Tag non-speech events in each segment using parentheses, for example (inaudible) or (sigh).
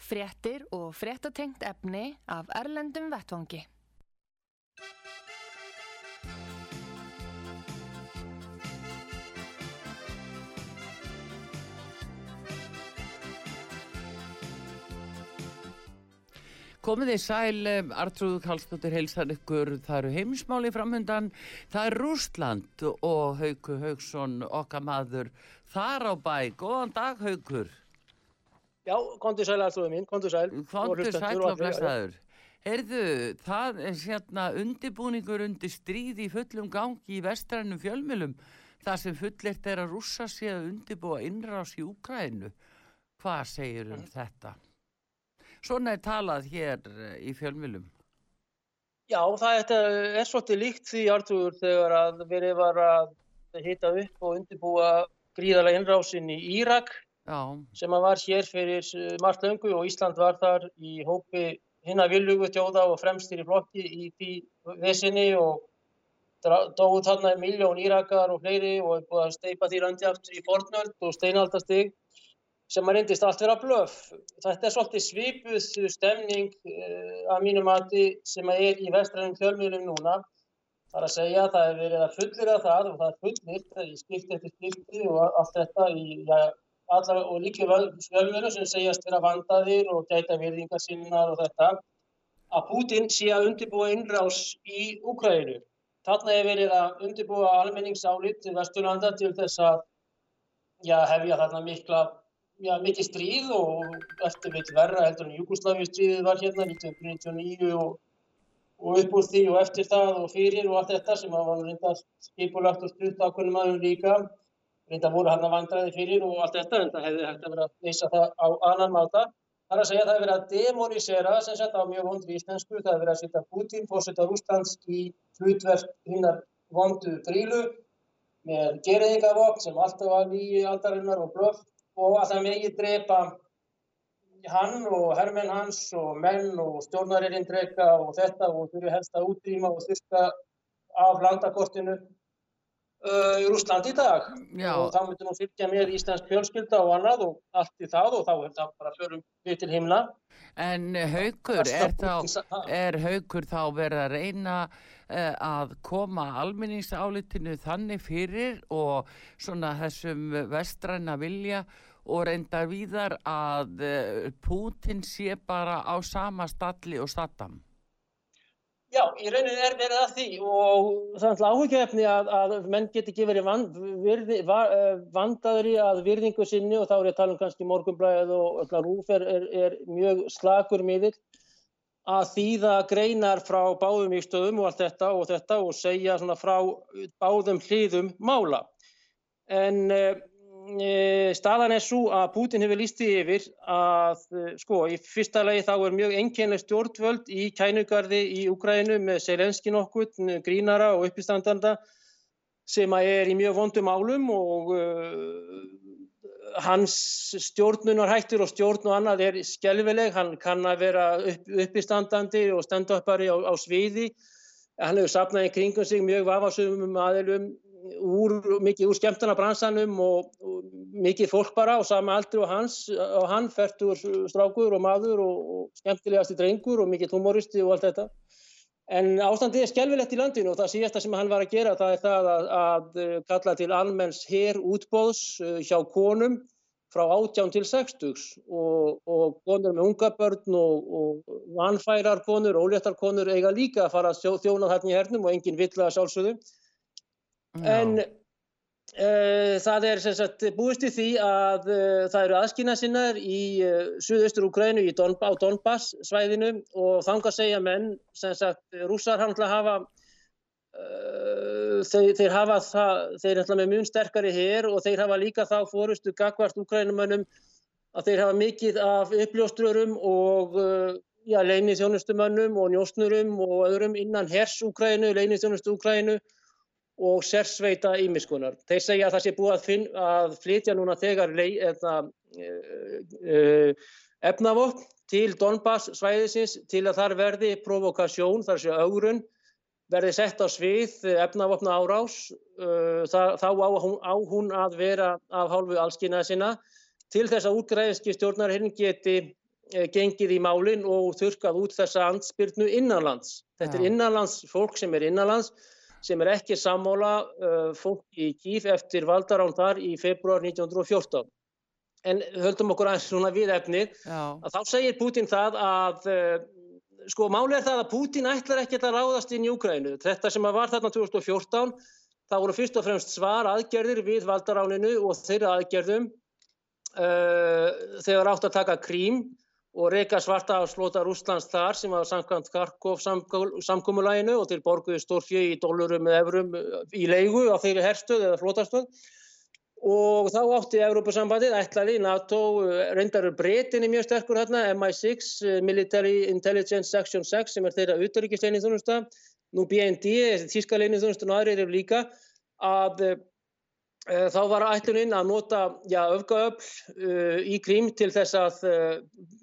Fréttir og fréttatengt efni af Erlendum Vettvangi. Komið þið sæl, Artrúð Kallstóttir heilsan ykkur, það eru heimsmáli framhundan, það er Rústland og Hauku Haugsson, okkar maður, þar á bæ. Góðan dag, Haukur. Já, konti sæl, Artrúðu mín, konti sæl. Konti sæl og blessaður. Herðu, það er sérna undibúningur undir stríð í fullum gangi í vestrænum fjölmjölum, það sem fullirt er að rússa sig að undibúa innrás í Úkrænu. Hvað segir um þetta? Svona er talað hér eh, í fjölmjölum. Já, það er svolítið líkt því Artur þegar að verið var að hita upp og undirbúa gríðarlega innrásin í Írak Já. sem að var hér fyrir eh, margt löngu og Ísland var þar í hópi hinn að viljugu tjóða og fremstir í flokki í því vesinni og dóðu þarna miljón Írakar og fleiri og er búið að steipa því randi aftur í fornöld og steinaldastig sem að reyndist allt vera blöf. Þetta er svolítið svipuð stemning uh, að mínu mati sem að er í vestrænum fjölmjölum núna. Það er að segja að það er verið að fullira það og það er fullirt í skipti eftir skipti og allt þetta í ja, allar og líka fjölmjölum sem segjast vera vandaðir og gæta virðingar sinnar og þetta að Putin sé að undirbúa innrás í Ukraínu. Þarna er verið að undirbúa almenningsálit til Vesturlanda til þess að já, hefja þarna mikla já, mikið stríð og eftir veit verra heldur en Jugosláfi stríðið var hérna 1999 og, og upp úr því og eftir það og fyrir og allt þetta sem var reynda skipulagt og stutt ákveðnum aðeins líka reynda voru hann að vandræði fyrir og allt þetta en það hefði hægt að vera að leysa það á annan máta. Það er að segja að það hefði verið að demonisera sem sett á mjög vondri íslensku, það hefði verið að setja Putin, fórsetta Rúslands í hlutverk hinnar vondu frílu með gerðingavokk sem alltaf var nýju aldarinnar og blöff og að það megi drepa hann og hermenn hans og menn og stjórnaririnn drega og þetta og þurfi helst að útrýma og þurka af landakortinu í Rúsland í dag Já. og þá myndir nú fylgja með Íslands fjölskylda og annað og allt í það og þá er það bara förum við til himna En haugur, er, þá, er haugur þá verið að reyna uh, að koma alminningsálitinu þannig fyrir og svona þessum vestræna vilja og reyndar víðar að eh, Putin sé bara á sama stalli og Saddam. Já, í rauninni er verið að því og þannig áhugjefni að, að menn geti ekki verið vand, virði, va, eh, vandaður í að virðingu sinni og þá er ég að tala um kannski morgunblæðið og rúf er, er, er mjög slagur miðill að þýða greinar frá báðum í stöðum og allt þetta og þetta og segja frá báðum hliðum mála. En E, staðan er svo að Putin hefur líst því yfir að e, sko í fyrsta lagi þá er mjög enginlega stjórnvöld í kænugarði í Ukrænu með Selenski nokkur, grínara og uppistandanda sem er í mjög vondum álum og uh, hans stjórnunarhættur og stjórn og annað er skjálfileg, hann kann að vera upp, uppistandandi og stand-upari á, á sviði, hann hefur sapnað í kringum sig mjög vafasumum aðilum úr, mikið úr skemmtana bransanum og, og mikið fólk bara á sama aldri og hans og hann færtur strákur og maður og, og skemmtilegasti drengur og mikið humoristi og allt þetta. En ástandið er skjálfilegt í landinu og það síðasta sem hann var að gera það er það að, að kalla til almenns her útbóðs uh, hjá konum frá 18 til 60 og, og konur með unga börn og, og vanfærar konur, óléttar konur eiga líka að fara að þjóna þarna í hernum og enginn vill að sjálfsögðu en uh, það er sagt, búist í því að uh, það eru aðskina sinnar í uh, suðaustur Úkrænu Don, á Donbass svæðinu og þanga segja menn sagt rússar að hafa þeir, þeir hafa það, þeir er með mjög sterkari hér og þeir hafa líka þá fórustu gagvart Úkrænumönnum að þeir hafa mikið af uppljóstrurum og já, leinið þjónustumönnum og njósnurum og öðrum innan hers Úkrænu, leinið þjónustu Úkrænu og sérsveita ímiskunar. Þeir segja að það sé búið að, finn, að flytja núna þegar eða, e, e, efnavopn til Donbass svæðisins til að þar verði provokasjón, þar sé augrun, verði sett á svið efnavopna árás, uh, þá á hún, á hún að vera af hálfu allskynnaði sinna til þess að útgræðinski stjórnarhinn geti gengið í málinn og þurkað út þessa ansbyrnu innanlands. Þetta ja. er innanlands fólk sem er innanlands sem er ekki sammála uh, fólk í Kíf eftir valdarán þar í februar 1914. En höldum okkur aðeins svona við efnið að þá segir Putin það að uh, sko máli er það að Putin ætlar ekki að ráðast inn í Úkrænu. Þetta sem var þarna 2014 það voru fyrst og fremst svar aðgerðir við valdaráninu og þeirra aðgerðum uh, þegar átt að taka krím og reyka svarta á slóta Rúslands þar sem var samkvæmt Kharkov samkómulæginu og til borguði stórfjö í dólarum eða eurum í leigu á þeirri herstöð eða flótastöð og þá átti Európa-sambandið ætlaði NATO reyndaru breytinni mjög sterkur hérna MI6 Military Intelligence Section 6 sem er þeirra auðaríkisleginni þúnusta nú BND, þíska leginni þúnusta og aðrir eru líka að Eh, þá var ætluninn að nota já, öfgaöfl uh, í krím til þess að uh,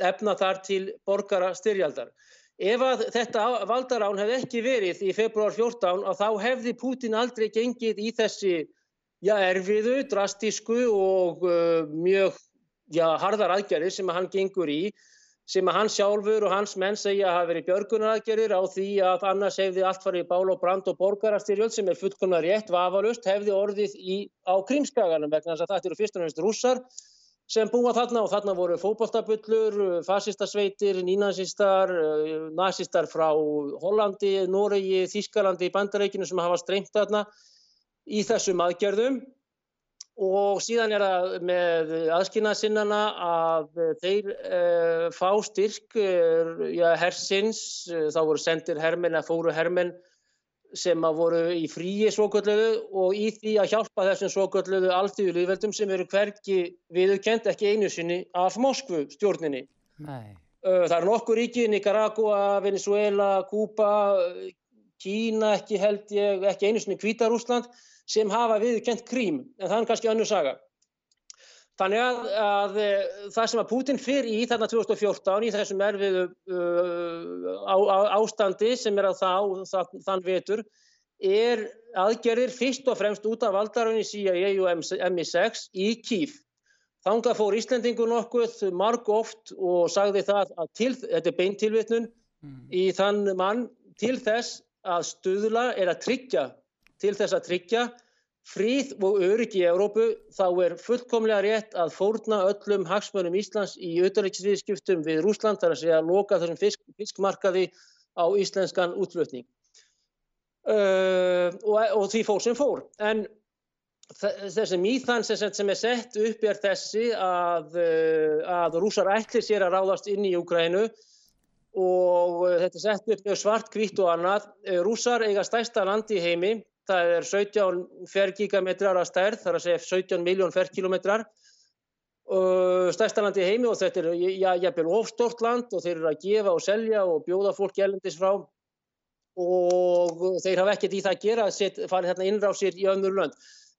efna þar til borgara styrjaldar. Ef að þetta valdarán hefði ekki verið í februar 14 þá hefði Pútin aldrei gengið í þessi já, erfiðu, drastísku og uh, mjög harðar aðgerðir sem hann gengur í sem að hans sjálfur og hans menn segja að hafa verið björgunaraðgerðir á því að annars hefði allt farið í bál og brand og borgarastyrjöld sem er fullkomna rétt, vafalust, hefði orðið í, á krímskaganum vegna þess að þetta eru fyrst og næst rússar sem búa þarna og þarna voru fókbaltabullur, fascistasveitir, nínazistar, nazistar frá Hollandi, Noregi, Þískalandi, Bandareikinu sem hafa streymt þarna í þessum aðgerðum og síðan er það með aðskynasinnana að þeir uh, fá styrk uh, ja, hersins, uh, þá voru sendir hermenn að fóru hermenn sem að voru í fríi svokölluðu og í því að hjálpa þessum svokölluðu alþjóðu líðveldum sem eru hverki viðukent ekki einu sinni af Moskvu stjórninni. Nei. Það eru nokkur ríki, Nicaragua, Venezuela, Kuba, Kína ekki held ég, ekki einu sinni Kvítarúsland sem hafa viðkent krím, en það er kannski annu saga. Þannig að, að eh, það sem að Putin fyrir í þarna 2014 í þessum erfiðu uh, á, á, ástandi sem er að þá það, þann vetur er aðgerðir fyrst og fremst út af valdarunni CIA og MI6 í Kíf. Þangað fór Íslandingur nokkuð marg oft og sagði það að til, þetta er beintilvitnun mm. í þann mann til þess að stuðla er að tryggja til þess að tryggja fríð og öryggi í Európu þá er fullkomlega rétt að fórna öllum hagsmönum Íslands í auðvitaðriksviðskiptum við Rúsland þar að segja að loka þessum fisk, fiskmarkaði á íslenskan útflutning. Uh, og, og því fór sem fór. En þessi mýþan sem, er sett upp er þessi að, að rúsar ætlir sér að ráðast inn í Ukrænu og uh, þetta er sett upp svart, kvitt og annað. Rúsar eiga stærsta landi í heimi. Það er 17 fergigametrar að stærð, það er að segja 17 miljón ferkilometrar stærstalandi í heimi og þetta er jafnvel ofstort land og þeir eru að gefa og selja og bjóða fólk gælendis frá. Og þeir hafa ekkert í það að gera að fara hérna innrásir í önnur lönd.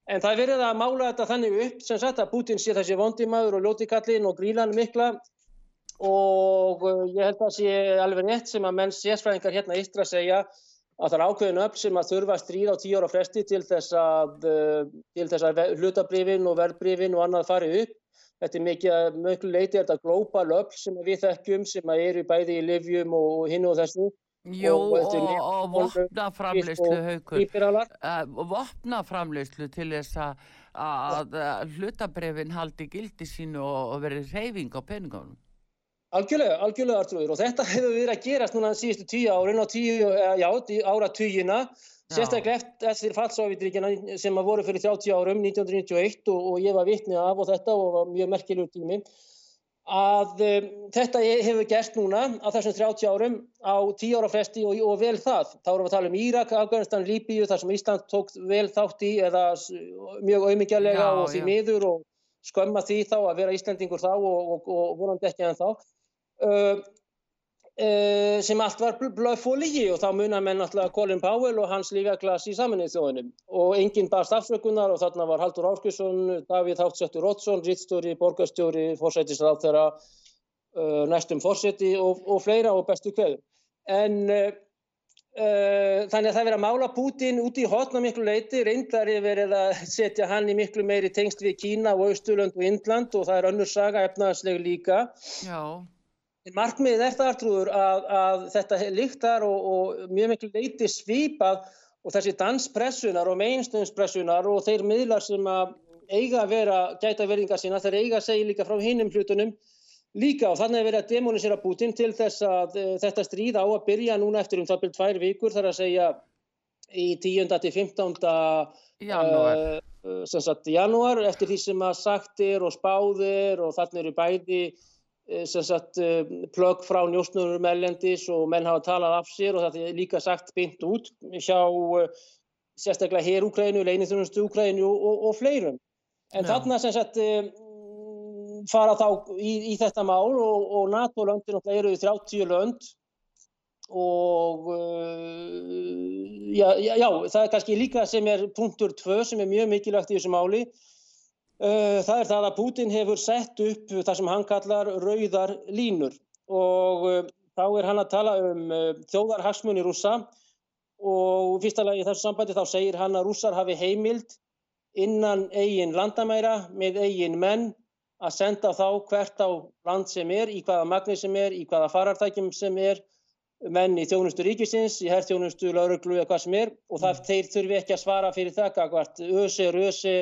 En það er verið að mála þetta þannig upp sem sagt að Putin sé þessi vondimaður og ljótikallin og grílan mikla og ég held að það sé alveg rétt sem að menn sérsfræðingar hérna ístra segja að það er ákveðin upp sem að þurfa að stríða á tíu ára fresti til þess að, eh, að hlutabrifin og verðbrifin og annað fari upp. Þetta er mikið, mjög leiti er þetta glóbal upp sem við þekkjum sem eru bæði í livjum og hinn og þessu. Jú og, og, vopnaframleyslu haugur, vopnaframleyslu til þess að, að hlutabrifin haldi gildi sínu og, og verið reyfing á peningunum. Algjörlega, algjörlega Artrúður og þetta (laughs) hefur verið að gerast núna síðustu tíu árin og tíu, já, ára tíuna, sérstaklega eftir fallsávítrikina sem að voru fyrir 30 árum, 1991 og, og ég var vittni af og þetta og var mjög merkjulegur tími, að um, þetta hefur gerst núna á þessum 30 árum á tíu ára fresti og, og vel það. Þá erum við að tala um Írak, Afganistan, Líbíu, þar sem Ísland tók vel þátt í eða mjög auðmyggjarlega og því miður og skömma því þá að vera Íslandingur þá og, og, og vonandi ekki en þá. Uh, uh, sem allt var blöð fólígi og þá munar menn náttúrulega Colin Powell og hans lífaglas í saminnið þjóðunum og enginn barst afsökunar og þarna var Haldur Áskilsson, Davíð Háttsettur Rótsson, Rittstjóri, Borgastjóri, Forsætisráð þeirra uh, næstum fórseti og, og fleira og bestu kveður. En þannig að það verið að mála Putin út í hotna miklu leiti, reyndar er verið að setja hann í miklu meiri tengst við Kína og Austurlönd og Indland og það er önnur saga efnaðslega líka. Já. Markmiðið er það artrúður að, að þetta líktar og, og mjög miklu leiti svipað og þessi danspressunar og mainstöðnspressunar og þeir miðlar sem að eiga að vera gæta verðingar sína, þeir eiga að segja líka frá hinnum hlutunum líka og þannig er verið að demonisera Putin til þess að uh, þetta stríð á að byrja núna eftir um það byrjum tvær vikur þar að segja í 10. til 15. Janúar. Uh, sem sagt janúar eftir því sem að sagtir og spáðir og þannig eru bæði sagt plögg frá njósnurum ellendis og menn hafa talað af sér og þetta er líka sagt bynt út hjá sérstaklega hér Úkrænu, leinithjónustu Úkrænu og, og, og fleirum. En ja. þarna sem sagt fara þá í, í þetta mál og, og NATO-löndin eru 30 lönd og já, já, já, það er kannski líka sem er punktur 2 sem er mjög mikilvægt í þessu máli það er það að Putin hefur sett upp það sem hann kallar rauðar línur. Og uh, þá er hann að tala um uh, þjóðarhagsmunni rúsa og fyrsta lagi í þessu sambandi þá segir hann að rússar hafi heimild innan eigin landamæra með eigin menn að senda þá hvert á land sem er, í hvaða magni sem er, í hvaða farartækjum sem er, menn í þjónustu ríkisins, í herrþjónustu, lauruglu eða hvað sem er. Og það, þeir þurfi ekki að svara fyrir það hvert ösi, rösi,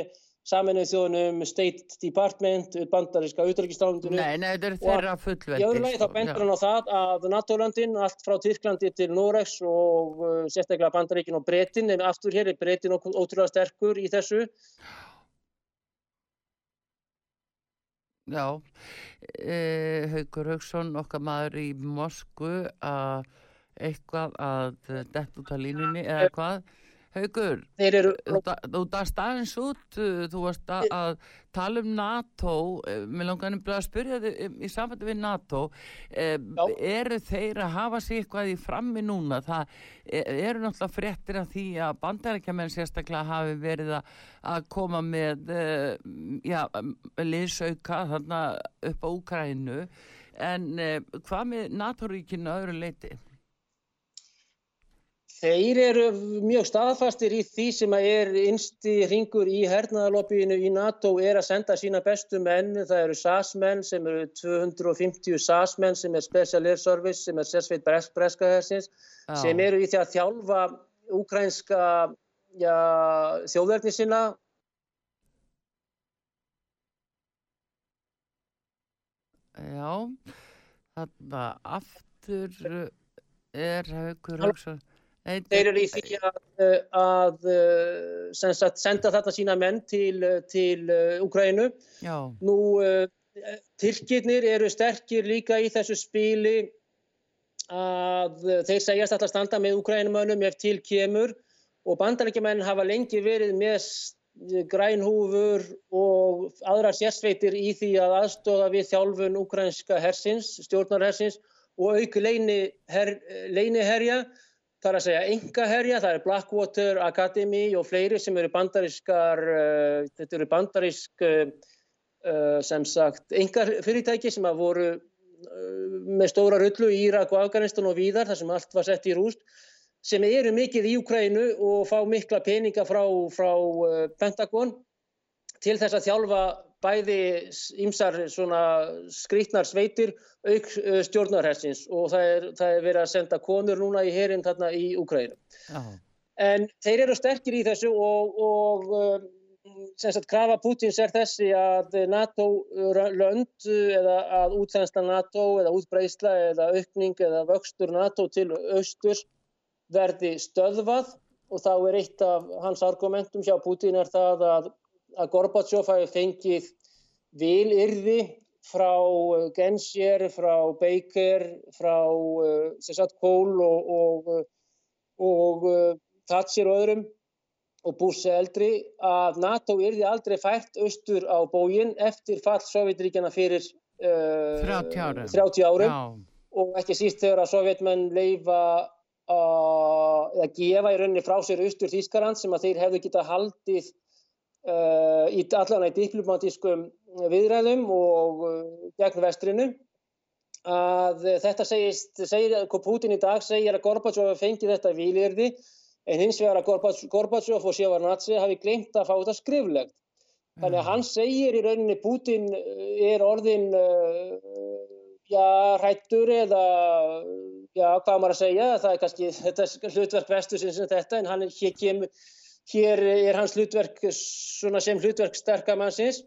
saminuð þjónum, State Department, bandaríska auðvitaðriksstálundinu. Nei, nei, þetta er þeirra fullveldi. Í öðru lagi þá bendur hann á það að NATO-landin, allt frá Tyrklandi til Noregs og uh, sérstaklega bandaríkin og Bretin, en aftur hér er Bretin ótrúlega sterkur í þessu Já, e, Haugur Haugsson, okkar maður í Mosku að eitthvað að dett út af línunni eða hvað? Haugur, eru... þú dast aðeins út, þú varst að, að tala um NATO, eh, mér langar að spyrja þið um, í samfættu við NATO, eh, eru þeir að hafa sig eitthvað í frammi núna? Það eh, eru náttúrulega fréttir af því að bandarækjaman sérstaklega hafi verið að koma með eh, ja, liðsauka þarna upp á Úkrænu, en eh, hvað með NATO-ríkinu öðru leiti? Þeir eru mjög staðfastir í því sem er innsti ringur í hernaðaloppiðinu í NATO er að senda sína bestu menn. Það eru SAS-menn sem eru 250 SAS-menn sem er Special Air Service sem er sérsveit breska hersins ah. sem eru í því að þjálfa ukrainska ja, þjóðverðni sinna. Já, þarna aftur er haugur hugsa Þeir eru í því að, að sagt, senda þarna sína menn til, til Ukrænu. Nú, Tyrkirnir eru sterkir líka í þessu spili að þeir segjast alltaf standa með Ukrænumönnum ef til kemur. Og bandarækjumenn hafa lengi verið með grænhúfur og aðrar sérsveitir í því að aðstóða við þjálfun ukrænska hersins, stjórnarhersins og auku leiniherja Það er að segja engaherja, það er Blackwater Academy og fleiri sem eru bandarískar, uh, þetta eru bandarísk uh, sem sagt engafyrirtæki sem að voru uh, með stóra rullu í Írak og Afganistan og víðar þar sem allt var sett í rúst sem eru mikið í Ukrænu og fá mikla peninga frá, frá Pentagon til þess að þjálfa bæði ímsar skrítnar sveitir auk stjórnarhersins og það er, það er verið að senda konur núna í herin þarna í Úkrænu. En þeir eru sterkir í þessu og, og sagt, krafa Putins er þessi að NATO-lönd eða að útþensla NATO eða útbreysla eða aukning eða vöxtur NATO til austurs verði stöðvað og þá er eitt af hans argumentum hjá Putin er það að að Gorbachev hafi fengið vilirði frá uh, Genscher, frá Baker, frá uh, Kohl og, og, uh, og Thatcher og öðrum og Bush eldri að NATO yrði aldrei fært austur á bógin eftir fall Sovjetríkjana fyrir uh, 30 árum, 30 árum. og ekki síst þegar að sovjetmenn leifa eða gefa í rauninni frá sér austur Þískarland sem að þeir hefðu getað haldið uh, í allan í diplomatískum viðræðum og uh, gegn vestrinu að þetta segist, segir, Putin í dag segir að Gorbachev fengi þetta výlirði en hins vegar að Gorbachev og Sjevarnatsi hafi glemt að fá þetta skriflegt. Þannig að hann segir í rauninni Putin er orðin uh, já, hrættur eða já, hvað maður að segja, það er kannski (laughs) þetta er hlutverk vestu sem þetta en hann, hér, kem, hér er hans hlutverk sem hlutverk sterkamannsins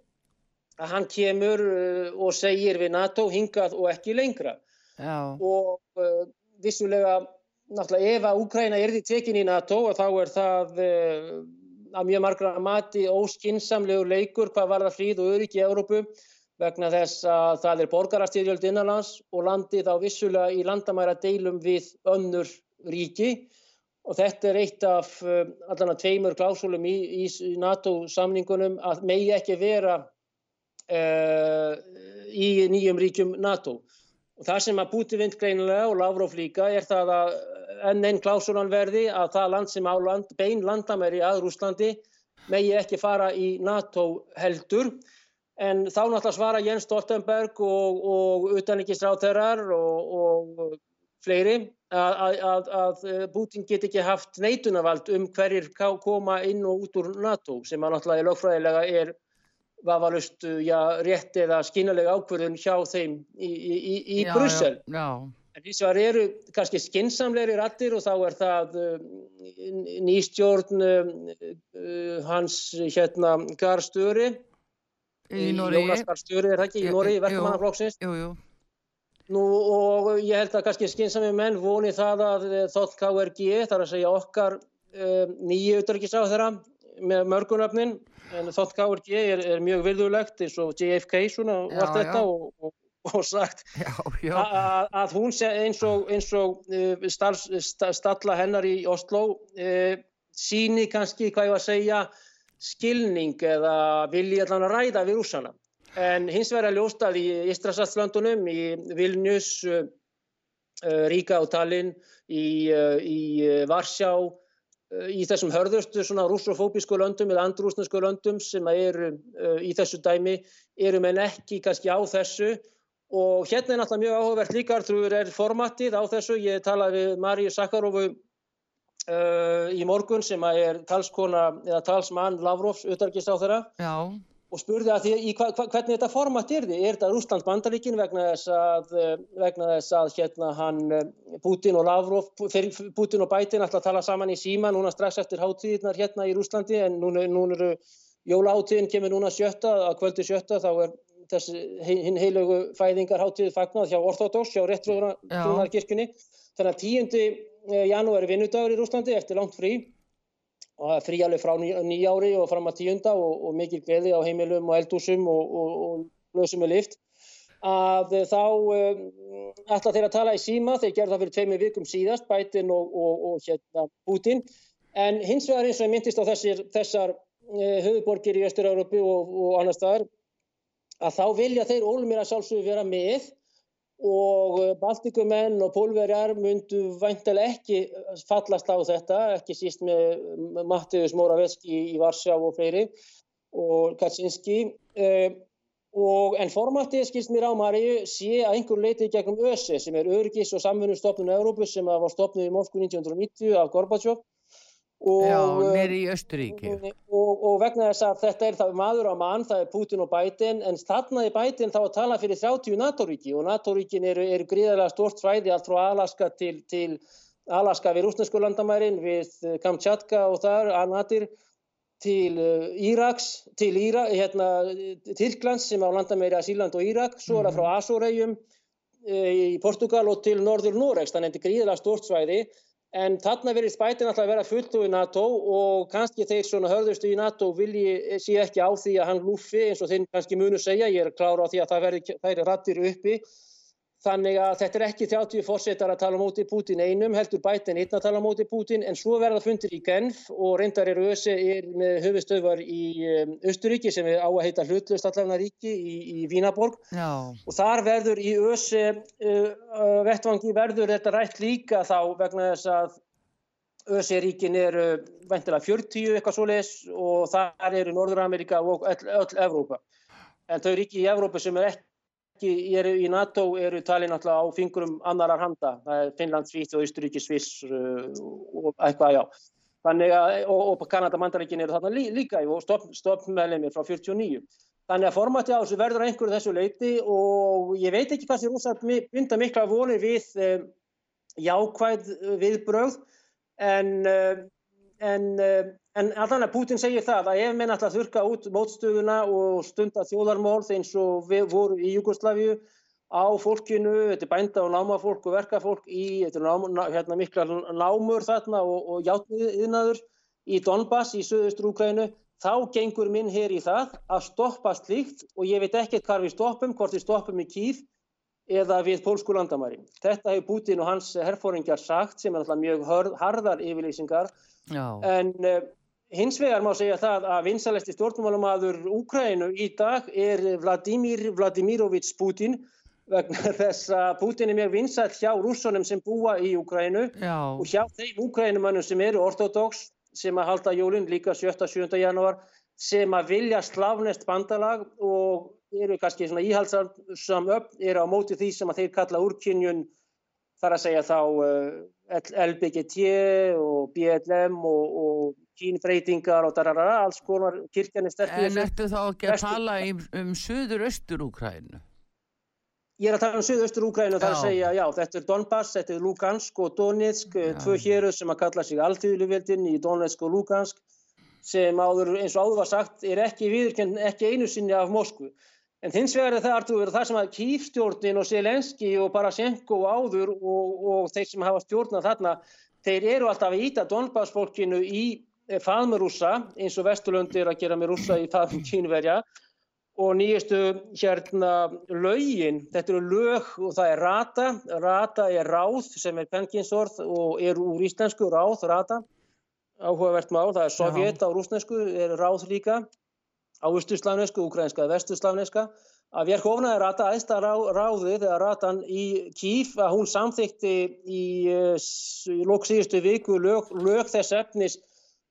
að hann kemur uh, og segir við NATO hingað og ekki lengra já. og uh, vissulega náttúrulega ef að Úkræna er því tekin í NATO og þá er það uh, að mjög margra mati óskinsamlegur leikur hvað var það fríð og öryggi í Európu vegna þess að það er borgarastyrjöld innanlands og landið á vissulega í landamæra deilum við önnur ríki og þetta er eitt af uh, allan að tveimur klásúlum í, í NATO samningunum að megi ekki vera uh, í nýjum ríkjum NATO. Og það sem að búti vind greinilega og Lavrov líka er það að enn einn klásúlan verði að það land sem á land, bein landamæri að Rúslandi megi ekki fara í NATO heldur En þá náttúrulega svara Jens Stoltenberg og, og utanrikisráþeirar og, og fleiri að, að, að Putin get ekki haft neitunavald um hverjir koma inn og út úr NATO sem að náttúrulega lögfræðilega er vafalust já, rétt eða skinalega ákverðun hjá þeim í, í, í já, Brussel. Já, já. En því sem eru kannski skinsamleiri rættir og þá er það uh, nýstjórn hans hérna Garstöri Jónas Karstjóri er það ekki? Í Nóri í verkamannaflokksins Nú og ég held að kannski skynsami menn voni það að þótt KRG þar að segja okkar um, nýju utryggisráð þeirra með mörgunöfnin en þótt KRG er, er mjög virðulegt eins og JFK svona já, vart þetta og, og, og sagt (laughs) já, já. Að, að hún sé eins og, eins og uh, stals, stalla hennar í Oslo uh, síni kannski hvað ég var að segja skilning eða vilji allan að ræða við rúsana. En hins vegar að ljósta í Ístrasaltlandunum, í Vilnius, uh, Ríka og Tallinn, í, uh, í Varsjá, í þessum hörðustu svona rúsofóbísku löndum eða andrúsnesku löndum sem eru í þessu dæmi, eru menn ekki kannski á þessu. Og hérna er náttúrulega mjög áhugavert líka, þrjúður er formatið á þessu, ég talaði við Maríu Sakarovu uh, í morgun sem er talskona eða talsmann Lavrovs utarkist á þeirra og spurði að því í hva, hvernig þetta format er þið. Er þetta Rúsland bandaríkin vegna þess að, uh, vegna þess að hérna hann uh, Putin og Lavrov, Putin og Biden ætla að tala saman í síma núna strax eftir hátíðirnar hérna í Rúslandi en núna, núna eru jólaháttíðin kemur núna sjötta, að kvöldi sjötta þá er þessi hinn heilögu fæðingar hátíði fagnað hjá Orthodox, hjá Rettrúnarkirkjunni. Þannig að tíundi Eh, janúari vinnudagur í Rúslandi eftir langt frí frí alveg frá nýjári og fram að tíunda og, og mikil gleði á heimilum og eldúsum og, og, og lösum með lift að þá um, ætla þeir að tala í síma, þeir gerða það fyrir tveimir vikum síðast, Biden og hérna Putin, en hins vegar eins og ég myndist á þessir, þessar uh, höfuborgir í Östur-Európu og annar staðar, að þá vilja þeir ólumir að sjálfsögur vera með og eh, Baltikumenn og Pólverjar myndu væntilega ekki fallast á þetta, ekki síst með Mattius Moravetski í Varsjá og fleiri og Kaczynski eh, og en formatið skilst mér á Maríu sé að einhver leiti gegnum ÖSE sem er Örgis og samfunnustofnun Európu sem var stopnud í Moskvu 1990 af Gorbachev Og, Já, nýri í Östuríki. Og, og vegna þess að þetta er það maður á mann, það er Putin og Biden, en stannaði Biden þá að tala fyrir 30 NATO-ríki og NATO-ríkin eru, eru gríðarlega stort fræði allt frá Alaska til, til Alaska við rúsnesku landamærin, við Kamchatka og þar, Anadir, til uh, Íraks, til Íra, hérna, Tyrklands sem á landamæri að Síland og Írak, svo er það frá mhm. Asoregjum uh, í Portugal og til Norður Noregs, þannig að þetta er gríðarlega stort svæði En þarna verið spætin alltaf að vera fulltu í NATO og kannski þeir svona hörðustu í NATO vilji sé ekki á því að hann lúfi eins og þeir kannski munu segja, ég er klára á því að það verði, er rættir uppi. Þannig að þetta er ekki 30 fórsetar að tala móti Pútin einum, heldur bætin einn að tala móti Pútin, en svo verða fundir í Genf og reyndar eru ÖSE er með höfustöfar í um, Östuríki sem er á að heita hlutlust allavega ríki í, í Vínaborg Já. og þar verður í ÖSE uh, uh, vettvangi verður þetta rætt líka þá vegna þess að ÖSE ríkin eru veintilega 40 eitthvað svo les og þar eru Norður-Amerika og öll, öll Evrópa. En þau ríki í Evrópa sem er ekki ekki eru í NATO eru talið náttúrulega á fingurum annarar handa, það er Finnland, Svíþ og Ísturíki, Sviss uh, og eitthvað, já. Þannig að, og, og Kanada-Mandaríkin eru þarna lí, líka og stoppmeðlemið frá 49. Þannig að formati á þessu verður einhverju þessu leiti og ég veit ekki hvað sem rúsar mynda mikla vonir við um, jákvæð viðbröð en um, en, eh, en allan að Putin segir það að ef menn ætla að þurka út mótstöðuna og stunda þjóðarmórð eins og við voru í Jugosláfiu á fólkinu, þetta er bænda og námafólk og verkafólk í, þetta er ná, hérna, mikla námur þarna og, og játniðinaður í Donbass í söðustur Úkrænu, þá gengur minn hér í það að stoppa slíkt og ég veit ekkert hvað við stoppum, hvort við stoppum í kýð eða við pólsku landamæri. Þetta hefur Putin og hans herfóringar sagt sem er alltaf mjög harðar yfirleysingar Já. En uh, hins vegar má segja það að vinsalesti stjórnmálumadur Úkrænu í dag er Vladimir Vladimirovits Putin vegna (laughs) þess að Putin er mjög vinsall hjá rússonum sem búa í Úkrænu og hjá þeim Úkrænumannum sem eru ortodox sem að halda jólinn líka 7.7. janúar sem að vilja slavnest bandalag og eru kannski svona íhaldsam upp, eru á móti því sem að þeir kalla úrkynjun þar að segja þá uh, LBGT og BLM og, og kínbreytingar og dararara, alls konar kirkjarnir sterkir. En ertu þá ekki að tala um, um söður-östur-Úkrænu? Ég er að tala um söður-östur-Úkrænu og það er að segja, já, þetta er Donbass, þetta er Lugansk og Donetsk, já. tvö héruð sem að kalla sig alltíðluveldin í Donetsk og Lugansk sem áður, eins og áður var sagt, er ekki viðurkend, ekki einu sinni af Moskvu. En hins vegar er það, Artur, það sem að kýfstjórnin og Selenski og Parasenko og áður og, og þeir sem hafa stjórnað þarna, þeir eru alltaf að íta Donbass-fólkinu í eh, faðmurúsa eins og Vesturlund er að gera með rúsa í faðum kínverja. Og nýjastu hérna lögin, þetta eru lög og það er rata, rata er ráð sem er penkinsorð og er úr íslensku ráð, rata, áhugavert mál, það er sovjet á rúsnesku, er ráð líka. Á austurslafnesku, ukrainska eða vesturslafneska að Verkhovna er rata aðsta ráðið eða ratan í Kíf að hún samþykti í, eh, í lóksíðustu viku lög, lög þess efnis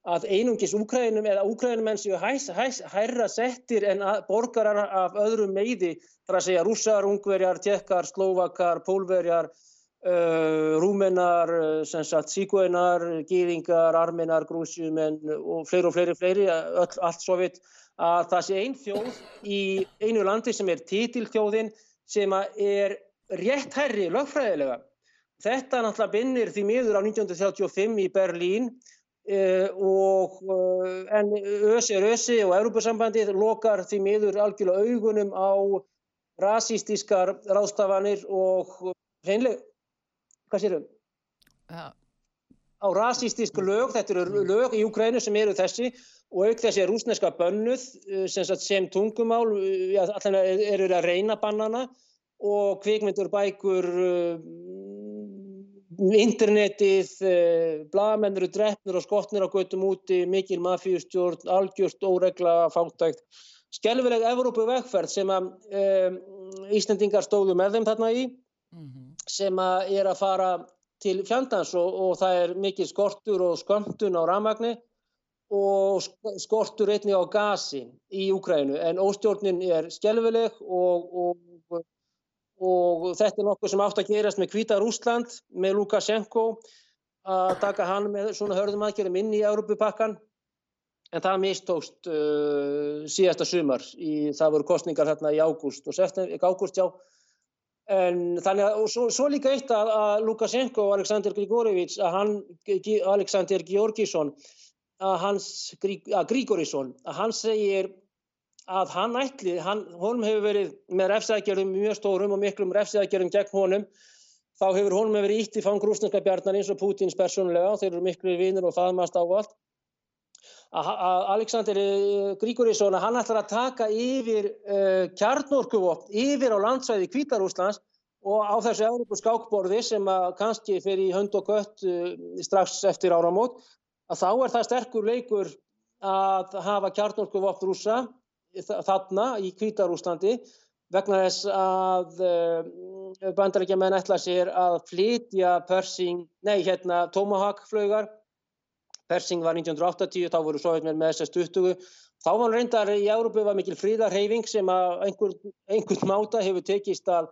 að einungis Úkrænum eða Úkrænumenn séu hærra settir en borgarar af öðrum meiði þar að segja rússar, ungverjar, tjekkar, slóvakar, pólverjar, uh, rúmenar, síkvænar, gýringar, arminar, grúsjumenn og fleiri og fleiri, fleiri öll, allt svo vitt að það sé einn þjóð í einu landi sem er títilþjóðin sem er rétt herri lögfræðilega. Þetta náttúrulega binnir því miður á 1935 í Berlín uh, og uh, en ÖSI er ÖSI og Európa-sambandið lokar því miður algjörlega augunum á rasístískar ráðstafanir og hreinlega, hvað sérum? Ja. Á rasístísk lög, þetta eru lög í Ukrænu sem eru þessi og auk þessi er rúsneska bönnuð eh, sem, sem tungumál, eh, ja, allan eru að reyna bannana og kvikmyndur bækur, internetið, uh, blagamennur eru drefnir og skotnir á göttum úti, mikil mafíustjórn, algjörst, óregla, fáttækt. Skelvileg Evrópu vegferð sem að um, Íslandingar stóðu með þeim þarna í, mm -hmm. sem að er að fara til fjandans og, og það er mikil skortur og skömmtun á ramagni og skortur einni á gasi í Úkrænu en óstjórnin er skjálfileg og, og, og þetta er nokkuð sem átt að gerast með Kvítar Úsland með Lukashenko að taka hann með svona hörðum aðgerðum inn í Európupakkan en það mistókst uh, síðasta sumar í, það voru kostningar hérna í ágúst og september, ágúst já. En þannig að, og svo, svo líka eitt að, að Lukashenko og Aleksandr Grigorevits að hann, Aleksandr Georgisson að hans, að Grígorísson, að hann segir að hann ætli, hann, honum hefur verið með refsækjörðum mjög stórum og miklum refsækjörðum gegn honum, þá hefur honum verið ítt í fangrúsneska bjarnar eins og Pútins persónulega og þeir eru miklu vinnir og faðmast á allt. Að, Alexander eh, Grígorísson, að hann ætlar að taka yfir uh, kjarnorkuvopn, yfir á landsvæði Kvítarúslands og á þessu Európa skákborði sem kannski fyrir í hönd og gött uh, strax eftir áramót að þá er það sterkur leikur að hafa kjarnorku vopn rúsa þarna í Kvítarúslandi vegna þess að uh, bandarækja menn ætla sér að flytja Persing, nei hérna Tomahawk flögar Persing var 1980, þá voru sovjetmenn með SS 20 þá var reyndar í Európu var mikil fríðarheyfing sem að einhver, einhvern máta hefur tekist að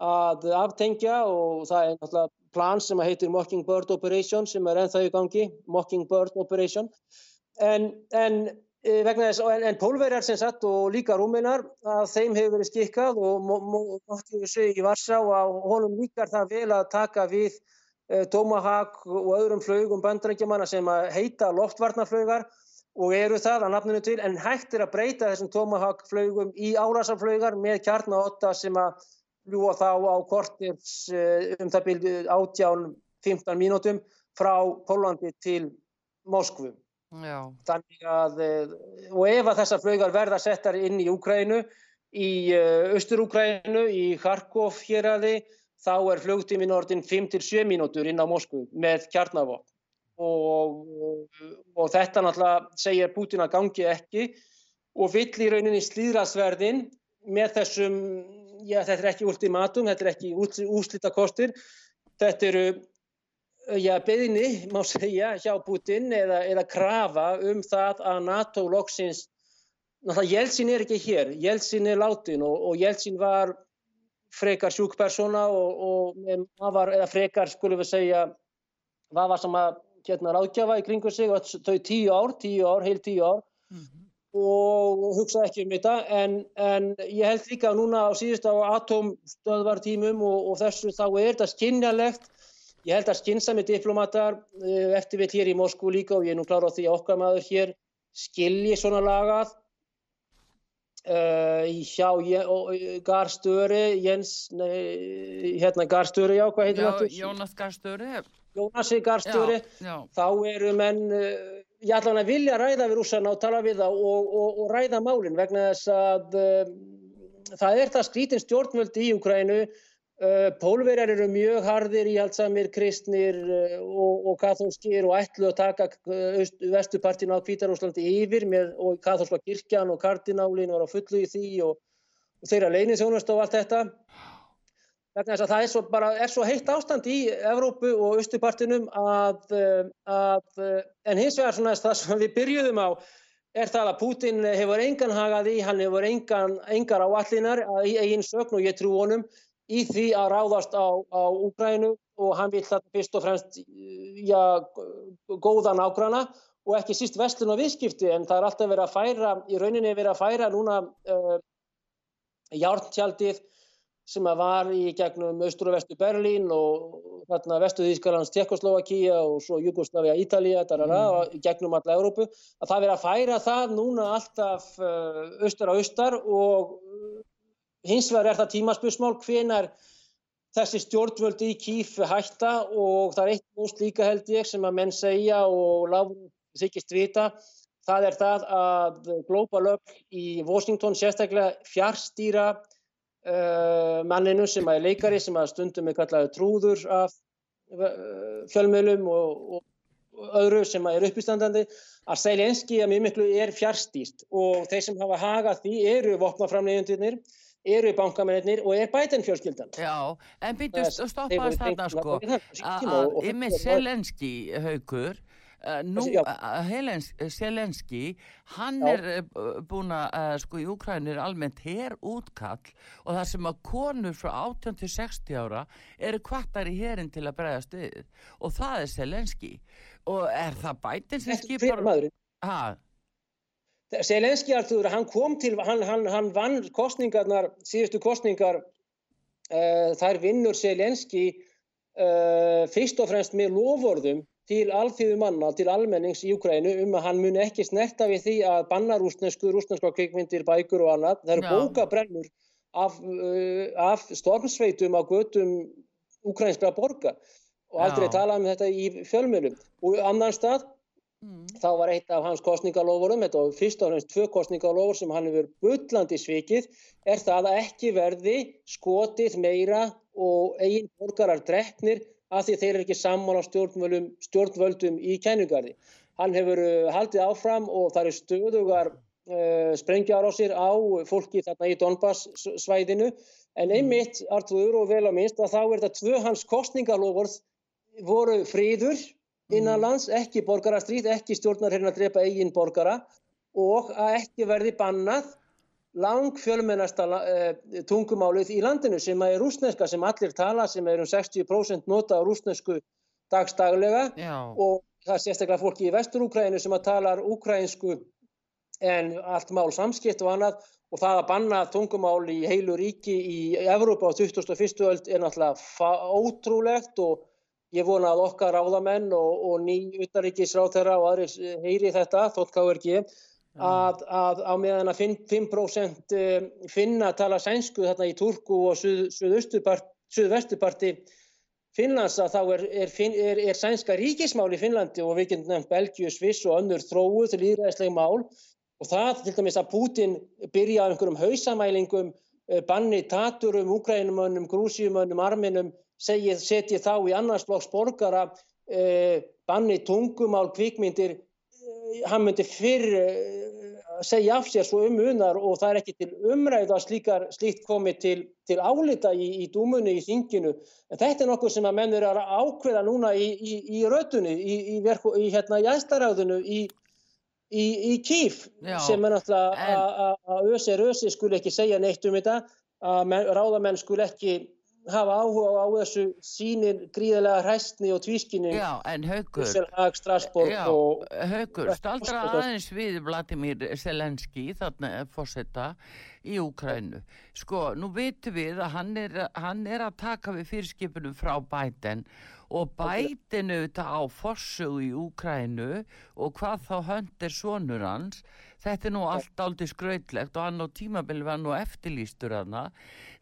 að aftengja og það er náttúrulega plan sem heitir Mockingbird Operation sem er ennþá í gangi, Mockingbird Operation. En, en vegna þess, en, en pólverjar sem satt og líka rúminar að þeim hefur verið skikkað og móttið við sög í Varsá og honum líkar það vel að taka við e, Tomahawk og öðrum flögum bandrækjumanna sem heita loftvarnarflögar og eru það að nafninu til en hægt er að breyta þessum Tomahawk flögum í árasarflögar með kjarnaotta sem að fljúa þá á kortins eh, um það byrju átján 15 mínútum frá Pólandi til Moskvu. Já. Þannig að, eh, og ef að þessar flögar verða settar inn í Úkrænu, í eh, Östur-Úkrænu, í Kharkov hér aði, þá er flugtímin orðin 5-7 mínútur inn á Moskvu með kjarnavopn. Og, og þetta náttúrulega segir Putin að gangi ekki og vill í rauninni slíðrasverðin með þessum já, þetta er ekki ultimatum, þetta er ekki úslita kostir, þetta eru já, beðinni, má (laughs) segja, hjá Putin eða, eða krafa um það að NATO loksins, náttúrulega Jeltsin er ekki hér, Jeltsin er látin og, og Jeltsin var frekar sjúkpersona og, og var, eða frekar, skulum við segja, hvað var sem að hérna ráðgjafa í kringu sig og þau tíu ár, tíu ár, heil tíu ár. Mm -hmm og hugsa ekki um þetta en, en ég held líka núna á síðust á atomstöðvartímum og, og þessu þá er þetta skinnjalegt ég held að skinnsami diplomatar eh, eftir við hér í Moskú líka og ég er nú klára á því okkar maður hér skilji svona lagað. Uh, hjá Garstöri Jens nei, hérna Garstöri já hvað heitir þetta? Jónas Garstöri Jónasi Garstöri þá eru menn uh, ég ætla hann að vilja ræða við rússarna og tala við það og, og, og ræða málinn vegna þess að um, það er það skrítin stjórnvöldi í Ukrænu uh, pólverjar eru mjög hardir í allt samir kristnir uh, og, og katholskir og ætlu að taka uh, vestupartinu á Kvítarúslandi yfir með, og katholska kirkjan og kardinálin var á fullu í því og þeirra leininsjónast og allt þetta. Það er svo, bara, er svo heitt ástand í Evrópu og Östupartinum að, eh, að eh, en hins vegar svona það sem við byrjuðum á er það að Putin hefur engan hagað í, hann hefur engan, engar áallinar í eigin sögn og ég trú honum í því að ráðast á, á Úgrænu og hann vil þetta fyrst og fremst já, góðan ágrana og ekki síst vestlun og viðskipti en það er alltaf verið að færa, í rauninni verið að færa núna uh, járntjaldið sem var í gegnum austur og vestu Berlín og þarna vestu Þýskalands Tjekkoslovakia og svo Jugoslavia Ítalija mm. gegnum alla Európu að það verið að færa það núna alltaf uh, austar á austar og hins vegar er það tímaspusmál hvenar þessi stjórnvöldi í kýf hætta og það er eitt múst líka held ég sem að menn segja og lágur þykist vita. Það er það að Global Up í Washington sérstaklega fjárstýra uh, manninu sem er leikari sem að stundum er kallaði trúður af uh, fjölmjölum og, og öðru sem er uppistandandi. Að Sælenski að mjög miklu er fjárstýrt og þeir sem hafa hagað því eru vopnaframlegjöndirnir eru bankamennir og er bætinn fjölskyldan. Já, en byrjust að stoppa þarna sko. Að Ymmi Sælenski haugur nú, Selenski uh, hann Já. er uh, búin að sko í Úkrænir almennt hér útkall og það sem að konur frá 18 til 60 ára eru kvartar í hérin til að bregðast við. Og það er Selenski og er það bætinn sem skipar Selenski Artur, hann kom til hann, hann, hann vann kostningarnar síðustu kostningar þær vinnur Selenski fyrst og fremst með lovorðum til alþjóðu manna, til almennings í Ukrænu um að hann muni ekki snerta við því að banna rúsnesku, rúsneska kveikmyndir, bækur og annað. Það eru bókabrennur af, uh, af stormsveitum á götum ukrainskra borga og aldrei Já. tala um þetta í fjölmjölum. Og annan stað, mm. þá var eitt af hans kostningalófurum, þetta var fyrst og fremst tvö kostningalófur sem hann hefur bullandi svikið, er það að ekki verði skotið meira og eigin borgarar drefnir af því þeir eru ekki sammála stjórnvöldum, stjórnvöldum í kænugarði. Hann hefur uh, haldið áfram og það eru stöðugar uh, sprengjar á sér á fólki þarna í Donbass svæðinu en einmitt, Artur og vel á minnst, að þá er þetta tvö hans kostningalofurð voru fríður innanlands, mm. ekki borgarastríð, ekki stjórnar hérna að drepa eigin borgara og að ekki verði bannað lang fjölmennasta uh, tungumálið í landinu sem er rúsneska sem allir tala sem er um 60% nota á rúsnesku dagstaglega Já. og það er sérstaklega fólki í vestur-Úkrænu sem að talar úkrænsku en allt mál samskipt og annað og það að banna tungumál í heilu ríki í Evrópa á 2001. öld er náttúrulega ótrúlegt og ég vona að okkar ráðamenn og, og ný utaríkisráð og aðri heyri þetta, þótt KRG að, að á meðan að 5% eh, finna tala sænsku þarna í Turku og suðvestuparti Finnlands að þá er, er, er, er sænska ríkismál í Finnlandi og við getum nefnt Belgiu, Sviss og önnur þróuð til íræðislega mál. Og það til dæmis að Putin byrja á einhverjum hausamælingum, eh, banni taturum, úgrænumönnum, grúsíumönnum, arminum, setji þá í annarsblokks borgara, eh, banni tungumál, kvikmyndir, hann myndi fyrr segja af sér svo um unar og það er ekki til umræðu að slíkar, slíkt komi til, til álita í, í dúmunni í þinginu. En þetta er nokkuð sem að menn eru að ákveða núna í, í, í rötunni, í hérna jæstaræðinu, í kýf sem er náttúrulega að ösi er ösi skul ekki segja neitt um þetta, að ráðamenn skul ekki hafa áhuga á þessu sínir gríðilega hræstni og tvískinni Já, en Haugur og... Haugur, staldra aðeins við Vladimir Selenski þarna fórsetta í Úkrænu sko, nú veitum við að hann er, hann er að taka við fyrirskipunum frá Biden og Biden auðvitað á fórsögu í Úkrænu og hvað þá höndir sonur hans þetta er nú allt aldrei skrautlegt og hann á tímabili var nú eftirlýstur hana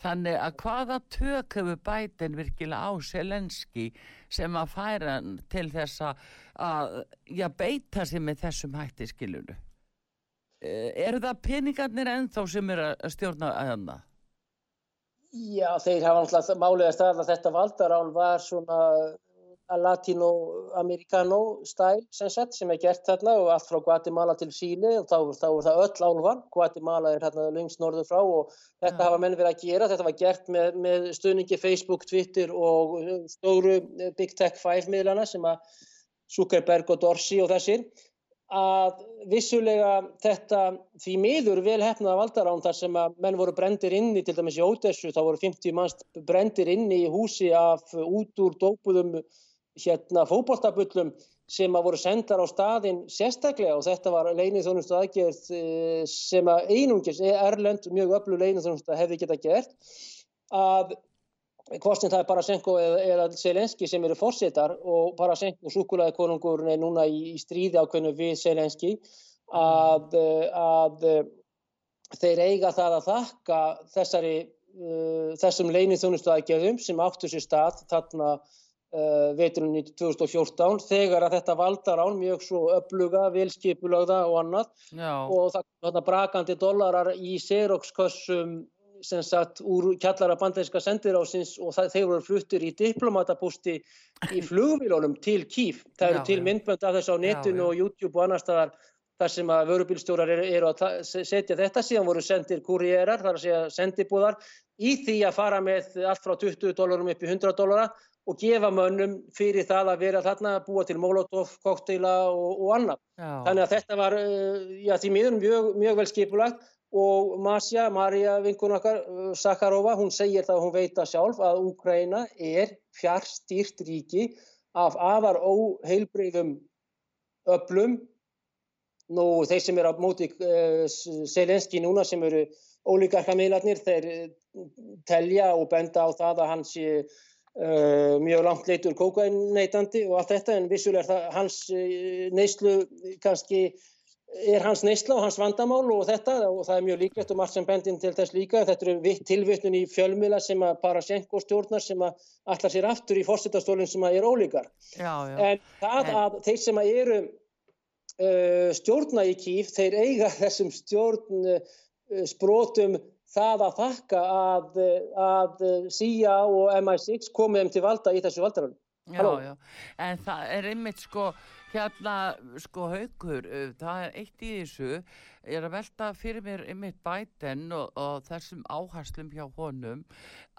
þannig að hvaða tök hefur bætin virkilega á Selenski sem að færa til þess að já, beita sig með þessum hætti skilunu e, eru það peningarnir ennþá sem eru að stjórna að hana? Já, þeir hafa náttúrulega málega stað að þetta valdarán var svona latino-americano stæl sem sem er gert þarna og allt frá Guatemala til Síli og þá, þá er það öll álvan Guatemala er hérna lengst norður frá og þetta ja. hafa menn verið að gera. Þetta var gert með, með stuðningi Facebook, Twitter og stóru Big Tech 5 miðlana sem að Zuckerberg og Dorsey og þessir. Að vissulega þetta því miður vel hefnaða valdarán þar sem að menn voru brendir inni til dæmis í Ódessu þá voru 50 manns brendir inni í húsi af út úr dópuðum hérna fókbóltabullum sem að voru sendar á staðin sérstaklega og þetta var leinið þjónustu aðgerð eh, sem að einungis Erlend, mjög öllu leinið þjónustu hefði geta gert að hvort það er Parasenko eða, eða Selenski sem eru fórsetar og Parasenko súkulæði konungur er núna í, í stríði ákveðinu við Selenski að, að þeir eiga það að þakka þessari, þessum leinið þjónustu aðgerðum sem áttu sér stað þarna Uh, veturinn 2014 þegar að þetta valdar án mjög svo öfluga, velskipulagða og annað. Já. og það brakandi dollarar í Xerox-kössum sem sagt úr kjallara bandleiska sendirásins og það, þeir voru fluttir í diplomatapústi í flugvílunum til Kíf. Það eru til myndbönd af þess á netinu Já, og YouTube og annar staðar þar sem að vörubílstjórar eru, eru að setja þetta. Síðan voru sendir kurierar, þar að segja sendibúðar í því að fara með allt frá 20 dólarum upp í 100 dólara og gefa mönnum fyrir það að vera þarna að búa til molotov, kokteila og, og annað. Já. Þannig að þetta var eh, já, því miður mjög, mjög vel skipulagt og Masja, Marja vinkun okkar, eh, Sakharova, hún segir það að hún veita sjálf að Úkraina er fjárstýrt ríki af afar óheilbreyðum öllum. Nú þeir sem er á móti uh, Selenski núna sem eru ólíkarkamílarnir, þeir telja og benda á það að hann sé Uh, mjög langt leitur kókainneitandi og allt þetta en vissulega er það hans uh, neyslu kannski er hans neysla og hans vandamál og þetta og það er mjög líklegt og margt sem bendin til þess líka þetta eru tilvittun í fjölmila sem að Parasenko stjórnar sem að allar sér aftur í fórsetastólinn sem að er ólíkar já, já. en það að þeir sem að eru uh, stjórna í kýf þeir eiga þessum stjórn sprótum það að þakka að, að CIA og MI6 komið um til valda í þessu valdarölu. Já, já, en það er einmitt sko, hérna, sko haugur, það er eitt í þessu, ég er að velta fyrir mér einmitt bæten og, og þessum áherslum hjá honum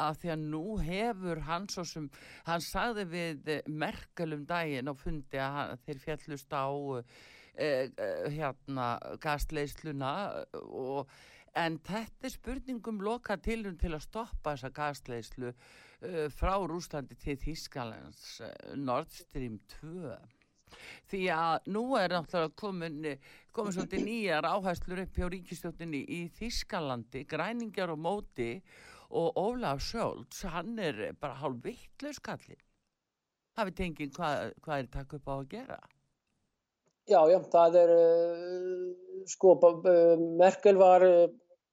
að því að nú hefur hann svo sem, hann sagði við Merkel um daginn og fundi að hann, þeir fjallust á eh, hérna gasleisluna og en þetta er spurningum loka tilum til að stoppa þessa gasleislu uh, frá Rúslandi til Þískalands uh, Nord Stream 2 því að nú er náttúrulega komin, komin svolítið nýjar áhæslur upp hjá ríkistjóttinni í Þískalandi, græningar og móti og Ólaf Sjólds hann er bara hálf vittlaus kallin hafið tengið hvað, hvað er takk upp á að gera? Já, já, það er, uh, sko, uh, Merkel var, uh,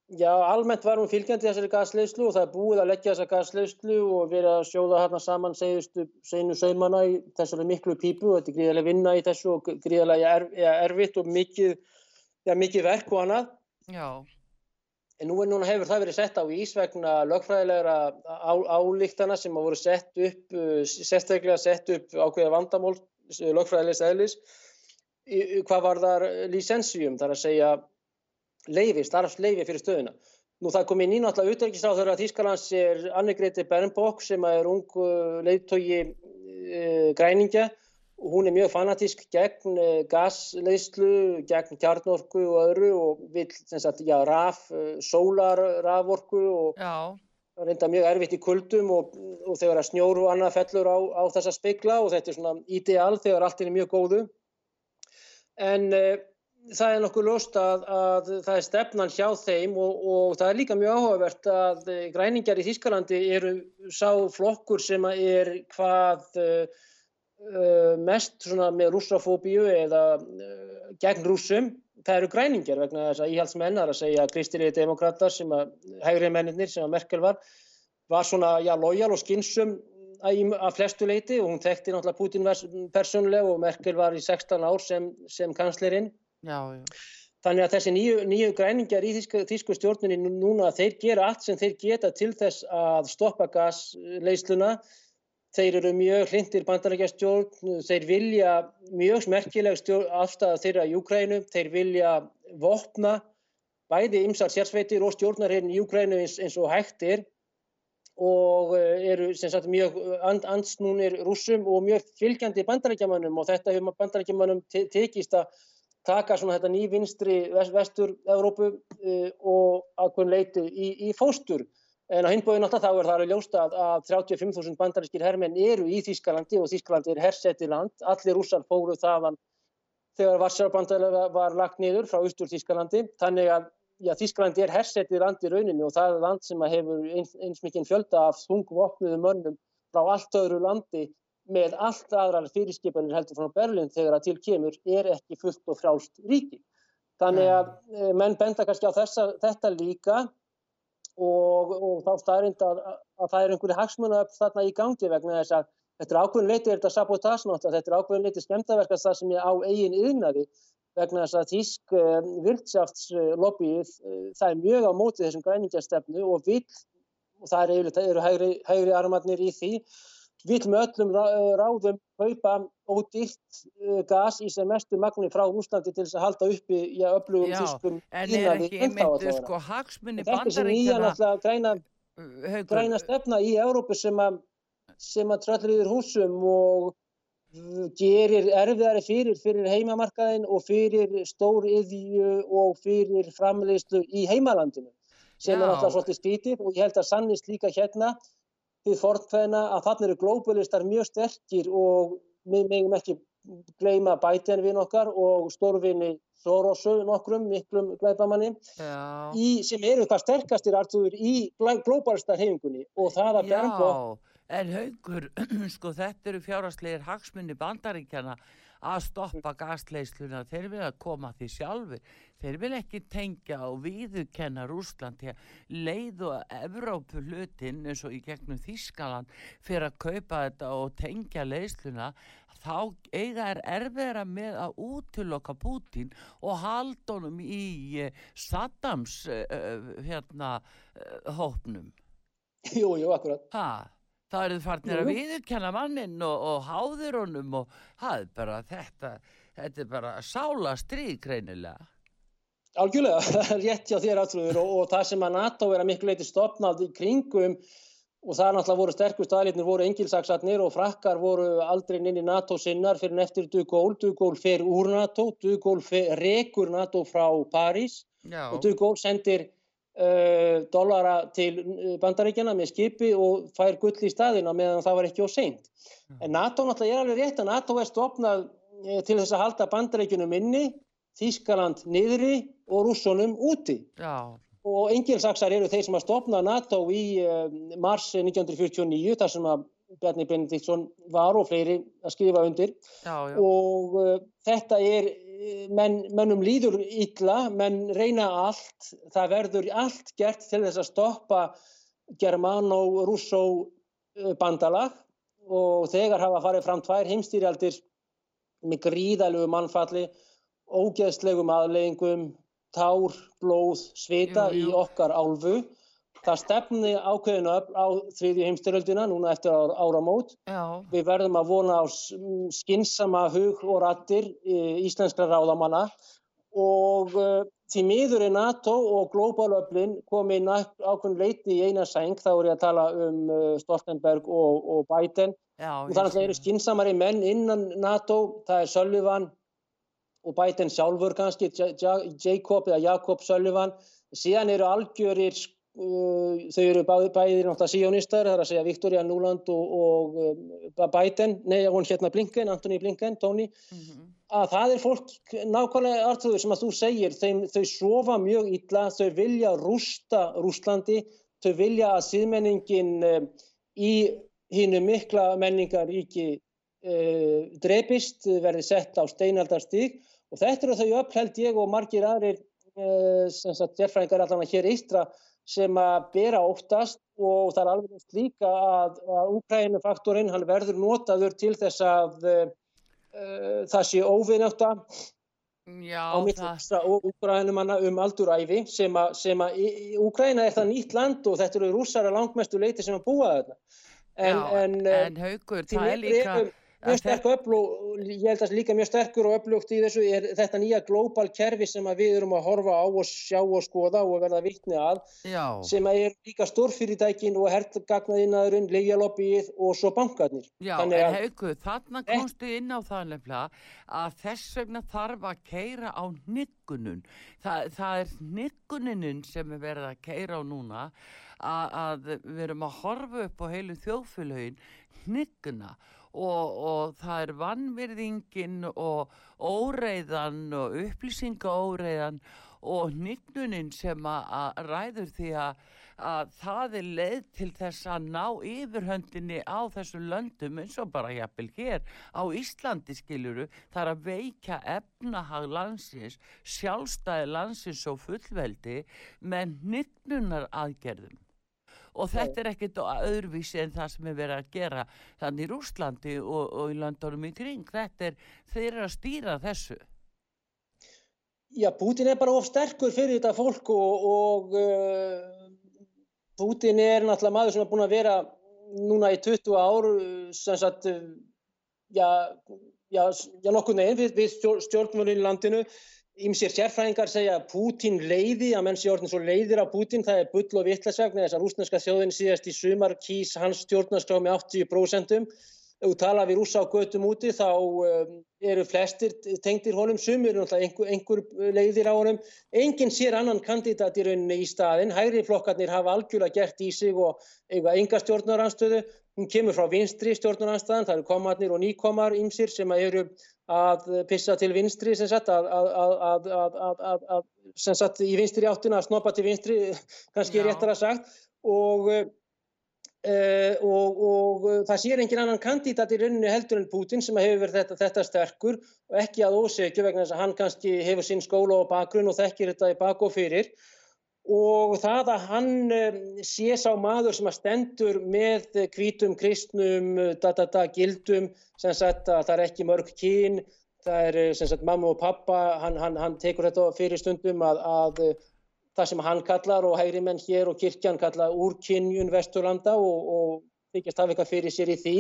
já, almennt var hún fylgjandi þessari gasleyslu og það er búið að leggja þessa gasleyslu og verið að sjóða hérna saman segjustu seinu saumana í þessari miklu pípu og þetta er gríðarlega vinna í þessu og gríðarlega er, ja, erfitt og mikið, já, mikið verk og annað. Já. En nú, nú hefur það verið sett á ís vegna lögfræðilegra á, álíktana sem hafa voru sett upp, sérstaklega sett upp ákveða vandamál lögfræðilegs eðlis hvað var þar licensjum, þar að segja leifi, starfsleifi fyrir stöðuna. Nú það kom í nýnáttlega útækisráður að Þýskalands er Annegreiti Bernbók sem er ung leiðtogi e, græningja og hún er mjög fanatísk gegn e, gasleyslu, gegn kjarnorku og öðru og vil sagt, já, raf, sólarraforku og já. reynda mjög erfitt í kuldum og, og þegar að snjóru og annað fellur á, á þessa speikla og þetta er svona ideal þegar allt er mjög góðu en uh, það er nokkuð lost að, að það er stefnan hjá þeim og, og það er líka mjög áhugavert að uh, græningar í Þískalandi eru sá flokkur sem er hvað uh, mest með rússafóbíu eða gegn rússum það eru græningar vegna þess að íhaldsmennar að segja kristilegi demokrater sem að hægri mennir sem að Merkel var var svona já lojal og skinsum að flestu leiti og hún þekkti náttúrulega Putin persónuleg og Merkel var í 16 ár sem, sem kanslerinn. Já, já. Þannig að þessi nýju, nýju græningar í þísku, þísku stjórnunni núna, þeir gera allt sem þeir geta til þess að stoppa gasleisluna. Þeir eru mjög hlindir bandarækjastjórn, þeir vilja mjög smerkileg afstæða þeirra í Júkrænu, þeir vilja vopna bæði ymsar sérsveitir og stjórnar hérna í Júkrænu eins, eins og hægtir og eh, eru sagt, mjög and, ansnúnir rúsum og mjög fylgjandi bandarækjamannum og þetta hefur bandarækjamannum te tekist að taka svona þetta nývinstri vest, vestur-Európu uh, og ákveðin leiti í, í fóstur. En á hinbóðin alltaf þá er það að ljósta að, að 35.000 bandarískir herrmenn eru í Þýskalandi og Þýskalandi er hersetti land. Allir rússar fóru þaðan þegar Varsjárbandalega var lagt niður frá austur Þýskalandi. Þannig að já, Þísklandi er hersetið land í rauninni og það er land sem hefur eins, eins mikið fjölda af þungvopnuðu mönnum frá allt öðru landi með allt aðrar fyrirskipanir heldur frá Berlin þegar að til kemur er ekki fullt og frálst ríki. Þannig að mm. menn benda kannski á þessa, þetta líka og, og þá staðrind að, að það er einhverju hagsmuna upp þarna í gangi vegna þess að þetta er ákveðin leiti, þetta er sabotasnátt, þetta er ákveðin leiti skemtaverkast það sem ég á eigin yðnaði vegna þess að þísk uh, eh, viltsjáftslobbyið uh, eh, það er mjög á mótið þessum græningjastefnu og vil, og það eru, eru hægri, hægri armarnir í því, vil með öllum eh, ráðum kaupa ódýrt uh, gas í sem mestu magni frá Úslandi til þess að halda uppi í að öflugum þískum ínaði inntáðatára. Sko, Þetta er sem nýja náttúrulega græna, græna stefna í Európu sem að, að tröllur yfir húsum og gerir erfiðari fyrir, fyrir heimamarkaðin og fyrir stór yðju og fyrir framleiðslu í heimalandinu sem Já. er alltaf svolítið skítið og ég held að sannist líka hérna því fortkveðina að þannig eru glóbulistar mjög sterkir og við megum ekki gleima bætjan við nokkar og stórvinni Sorosu nokkrum, miklum glæbamanni í, sem eru hvað sterkastir artur í glóbalistar hefingunni og það að Bernblokk En haugur, (clears throat) sko þetta eru fjárhastlegir hagsmunni bandaríkjana að stoppa gasleisluna, þeir vilja koma því sjálfur, þeir vilja ekki tengja og viðukenna Rúsland til að leið og Evrópu hlutin eins og í gegnum Þískaland fyrir að kaupa þetta og tengja leisluna, þá eiga er erfiðra með að útloka Putin og haldunum í eh, Saddams uh, hérna uh, hópnum. Jú, jú, akkurat. Hæ? Þá eru farnir að viðkjanna mannin og, og háður honum og það er bara þetta, þetta er bara sála stríð greinilega. Algjörlega, (laughs) það er rétt hjá þér aftrúður og, og það sem að NATO er að miklu leiti stopnað í kringum og það er náttúrulega voru sterkust aðlitnir voru engilsaksatnir og frakkar voru aldrei inn í NATO sinnar fyrir neftir Dugól, Dugól fer úr NATO, Dugól rekur NATO frá París Já. og Dugól sendir dollara til uh, bandaríkjana með skipi og fær gull í staðina meðan það var ekki á seint. Mm. En NATO náttúrulega er alveg rétt að NATO er stopnað uh, til þess að halda bandaríkjunum inni, Þískaland niðri og rússonum úti. Já. Og engilsaksar eru þeir sem að stopna NATO í mars 1949 þar sem að Bjarni Benediktsson var og fleiri að skrifa undir já, já. og uh, þetta er menn, mennum líður illa, menn reyna allt, það verður allt gert til þess að stoppa Germano-Russo uh, bandalag og þegar hafa farið fram tvær heimstýrjaldir með gríðalögu mannfalli, ógeðslegum aðleggingum, tár, blóð, svita jú, jú. í okkar álfu það stefni ákveðinu á þriðju heimstyröldina núna eftir áramót. Já. Við verðum að vona á skinsama hug og rattir íslenskra ráðamanna. Og uh, því miður er NATO og glóbalöflin komið ákveðin leiti í eina sæng, þá er ég að tala um uh, Stoltenberg og, og Biden. Já, og þannig að það eru skinsamari menn innan NATO, það er Sullivan og Biden sjálfur kannski, Jacob eða Jakob Sullivan, síðan eru algjörir þau eru bæði, bæði náttúrulega síjónistar, það er að segja Victoria Nuland og, og uh, Biden, nei, hún hérna Blinken, Antoni Blinken, Tony, mm -hmm. að það er fólk nákvæmlega artuður sem að þú segir, þeim, þau sofa mjög illa, þau vilja rústa Rúslandi, þau vilja að síðmenningin uh, í hínu mikla menningaríki uh, drepist, verði sett á steinaldarstík og þetta eru þau uppheld ég og margir aðrir, uh, sem sagt, sérfræðingar allavega hér eistra, sem að bera óttast og það er alveg líka að, að Úkrænufaktorinn hann verður notaður til þess að uh, það sé óvinnáta á mittlusta og Úkrænumanna um alduræfi sem að, sem að Úkræna er það nýtt land og þetta eru rússara langmestu leiti sem að búa þarna. En, Já, en, en haugur, það er líka mjög sterk öflug, ég held að líka mjög sterkur og öflugt í þessu er þetta nýja global kerfi sem við erum að horfa á og sjá og skoða og verða vittni að Já. sem er líka stórfyrirtækin og hertgagnaðinaðurinn, leigjalobbyið og svo bankarnir. Já, Þannig en haugu, þarna komstu inn á það nefnilega að þess vegna þarf að keira á niggunun. Það, það er nigguninin sem er verið að keira á núna að, að við erum að horfa upp á heilu þjóðfélagin nigguna og, og það er vannvirðingin og óreiðan og upplýsingaóreiðan og nýgnunin sem að ræður því að, að það er leið til þess að ná yfirhöndinni á þessu löndum eins og bara jafnvel hér á Íslandi skiljuru þar að veika efnahag landsins, sjálfstæði landsins og fullveldi með nýgnunar aðgerðum og þetta er ekkert öðruvísi en það sem er verið að gera þannig í Rúslandi og, og í landunum í kring. Þetta er, þeir eru að stýra þessu. Já, Putin er bara of sterkur fyrir þetta fólk og, og uh, Putin er náttúrulega maður sem er búin að vera núna í 20 ár sem sagt já, já, já nokkur neginn við, við stjórnvölinu í landinu Ímsir sérfræðingar segja að Pútín leiði, að menn sé orðin svo leiðir á Pútín, það er bull og vittlasvegna þess að rúsneska þjóðin síðast í sumar kýs hans stjórnarskrá með 80%. Ef þú tala við rúsa á götum úti þá um, eru flestir tengtir honum, sumir einhver, einhver leiðir á honum. Engin sér annan kandidat í rauninni í staðin, hægri flokkarnir hafa algjörlega gert í sig og eiga enga stjórnaranstöðu. Hún kemur frá vinstri stjórnaranstöðan, það eru komarnir og nýkomar ímsir sem eru að pissa til vinstri sem sagt, að, að, að, að sem sagt, í vinstri áttina að snoppa til vinstri (laughs) kannski Já. réttar að sagt og Uh, og, og uh, það sér engin annan kandidat í rauninni heldur en Putin sem hefur verið þetta, þetta sterkur og ekki að ósegju vegna þess að hann kannski hefur sinn skóla og bakgrunn og þekkir þetta í bak og fyrir. Og það að hann um, sé sá maður sem að stendur með kvítum, kristnum, da, da, da, gildum, sem sagt að það er ekki mörg kín, það er sem sagt mamma og pappa, hann, hann, hann tekur þetta fyrir stundum að, að það sem hann kallar og hægri menn hér og kirkjan kallar úrkynjun Vesturlanda og, og þykist hafa eitthvað fyrir sér í því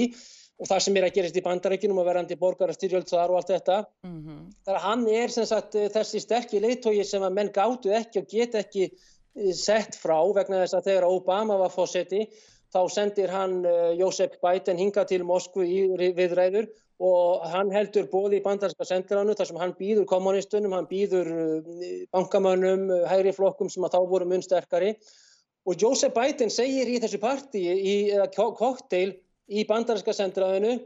og það sem er að gerast í bandarækjunum og verandi borgarastyrjöld þar og allt þetta mm -hmm. þar að hann er sagt, þessi sterkir leittói sem að menn gáttu ekki og get ekki eh, sett frá vegna þess að þegar Obama var fósetti þá sendir hann uh, Joseph Biden hinga til Moskvu í viðræður og hann heldur bóði í bandarska sendiránu þar sem hann býður kommunistunum, hann býður uh, bankamönnum, uh, hægri flokkum sem að þá voru mun sterkari. Og Joseph Biden segir í þessu partí í kokteil í bandarska sendiránu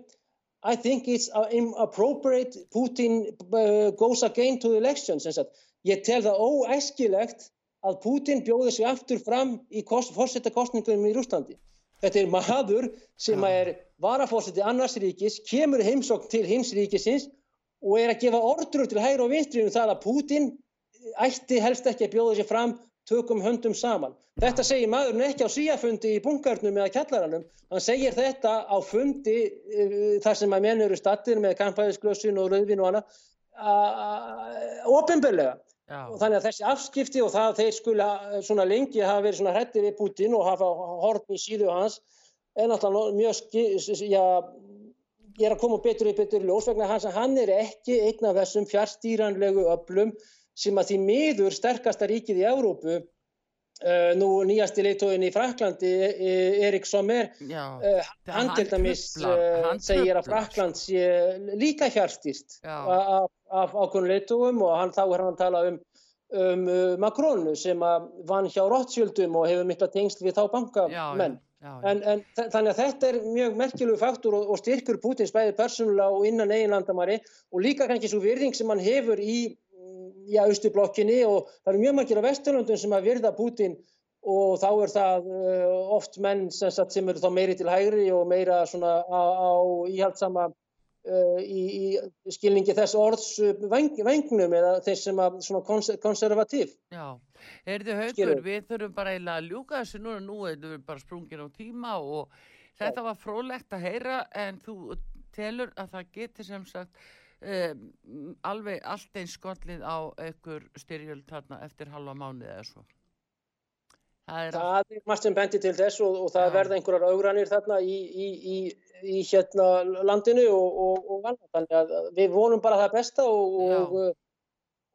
I think it's inappropriate Putin uh, goes again to the elections. Ég tel það óæskilegt að Putin bjóði sig aftur fram í fórsetakostningum í Rúslandi Þetta er maður sem ja. er varafórseti annars ríkis, kemur heimsokk til hins ríkisins og er að gefa ordur til hægri og vinstri um það að Putin ætti helst ekki að bjóða sér fram tökum höndum saman. Þetta segir maðurinn ekki á síafundi í bunkarnum eða kjallaranum, hann segir þetta á fundi uh, þar sem að menn eru stattir með kampæðisglössun og rauðvin og annað ofinbörlega. Og þannig að þessi afskipti og það að þeir skula eh, svona lengi hafa verið svona hrætti við Putin og hafa hortni síðu hans er náttúrulega mjög já, ég er að koma betur í betur ljós vegna hans að hann er ekki einn af þessum fjárstýranlegu öflum sem að því miður sterkasta ríkið í Európu uh, nú nýjasti leitóin í Fraklandi Erik Sommer uh, hann til dæmis uh, segir að Frakland sé líka fjárstýrt af ákveðinu leitugum og hann þá er hann að tala um, um Macron sem vann hjá Rothschildum og hefur mikla tengsl við þá bankamenn. En, en þannig að þetta er mjög merkjulegu faktur og, og styrkur Putins bæði persónulega og innan eigin landamæri og líka kannski svo virðing sem hann hefur í já, austublokkinni og það eru mjög margir á Vesturlundum sem að virða Putin og þá er það uh, oft menn sem, sem eru þá meiri til hægri og meira svona á, á íhaldsama í, í skilningi þess orðs uh, veng, vengnum eða þess sem að svona kons konservatív. Já, heyrðu haugur, við þurfum bara að ljúka þessu núna, nú erum við bara sprungin á tíma og þetta Já. var frólægt að heyra en þú telur að það getur sem sagt um, alveg allt einn skollið á einhver styrjöld þarna eftir halva mánuð eða svo. Það er, það er margt sem bendir til þess og, og það ja. verða einhverjar augranir þarna í, í, í, í hérna landinu og, og, og þannig að við vonum bara það besta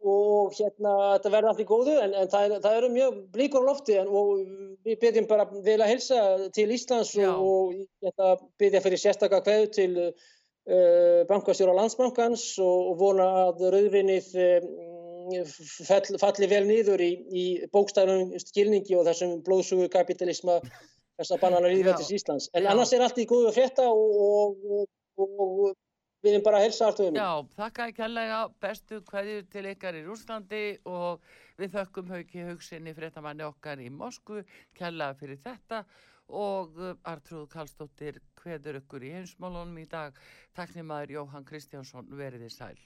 og hérna þetta verða allt í góðu en, en það, það eru mjög blíkur á lofti en, og við byrjum bara vel að hilsa til Íslands Já. og hérna, byrja fyrir sérstakka kveðu til uh, bankastjóra landsbankans og vona að rauðvinnið um, fall, falli vel nýður í, í bókstæðunum skilningi og þessum blóðsugu kapitalisma þess að banana líðvættis Íslands. En já. annars er allt í góðu frétta og, og, og, og við erum bara að helsa allt um. Já, þakka ekki allega bestu hverju til ykkar í Rúslandi og við þökkum hauki haugsinni fréttamanni okkar í Moskvu, kella fyrir þetta og Artrúð Kallstóttir hveður ykkur í heimsmálunum í dag. Takk nýmaður Jóhann Kristjánsson, veriði sæl.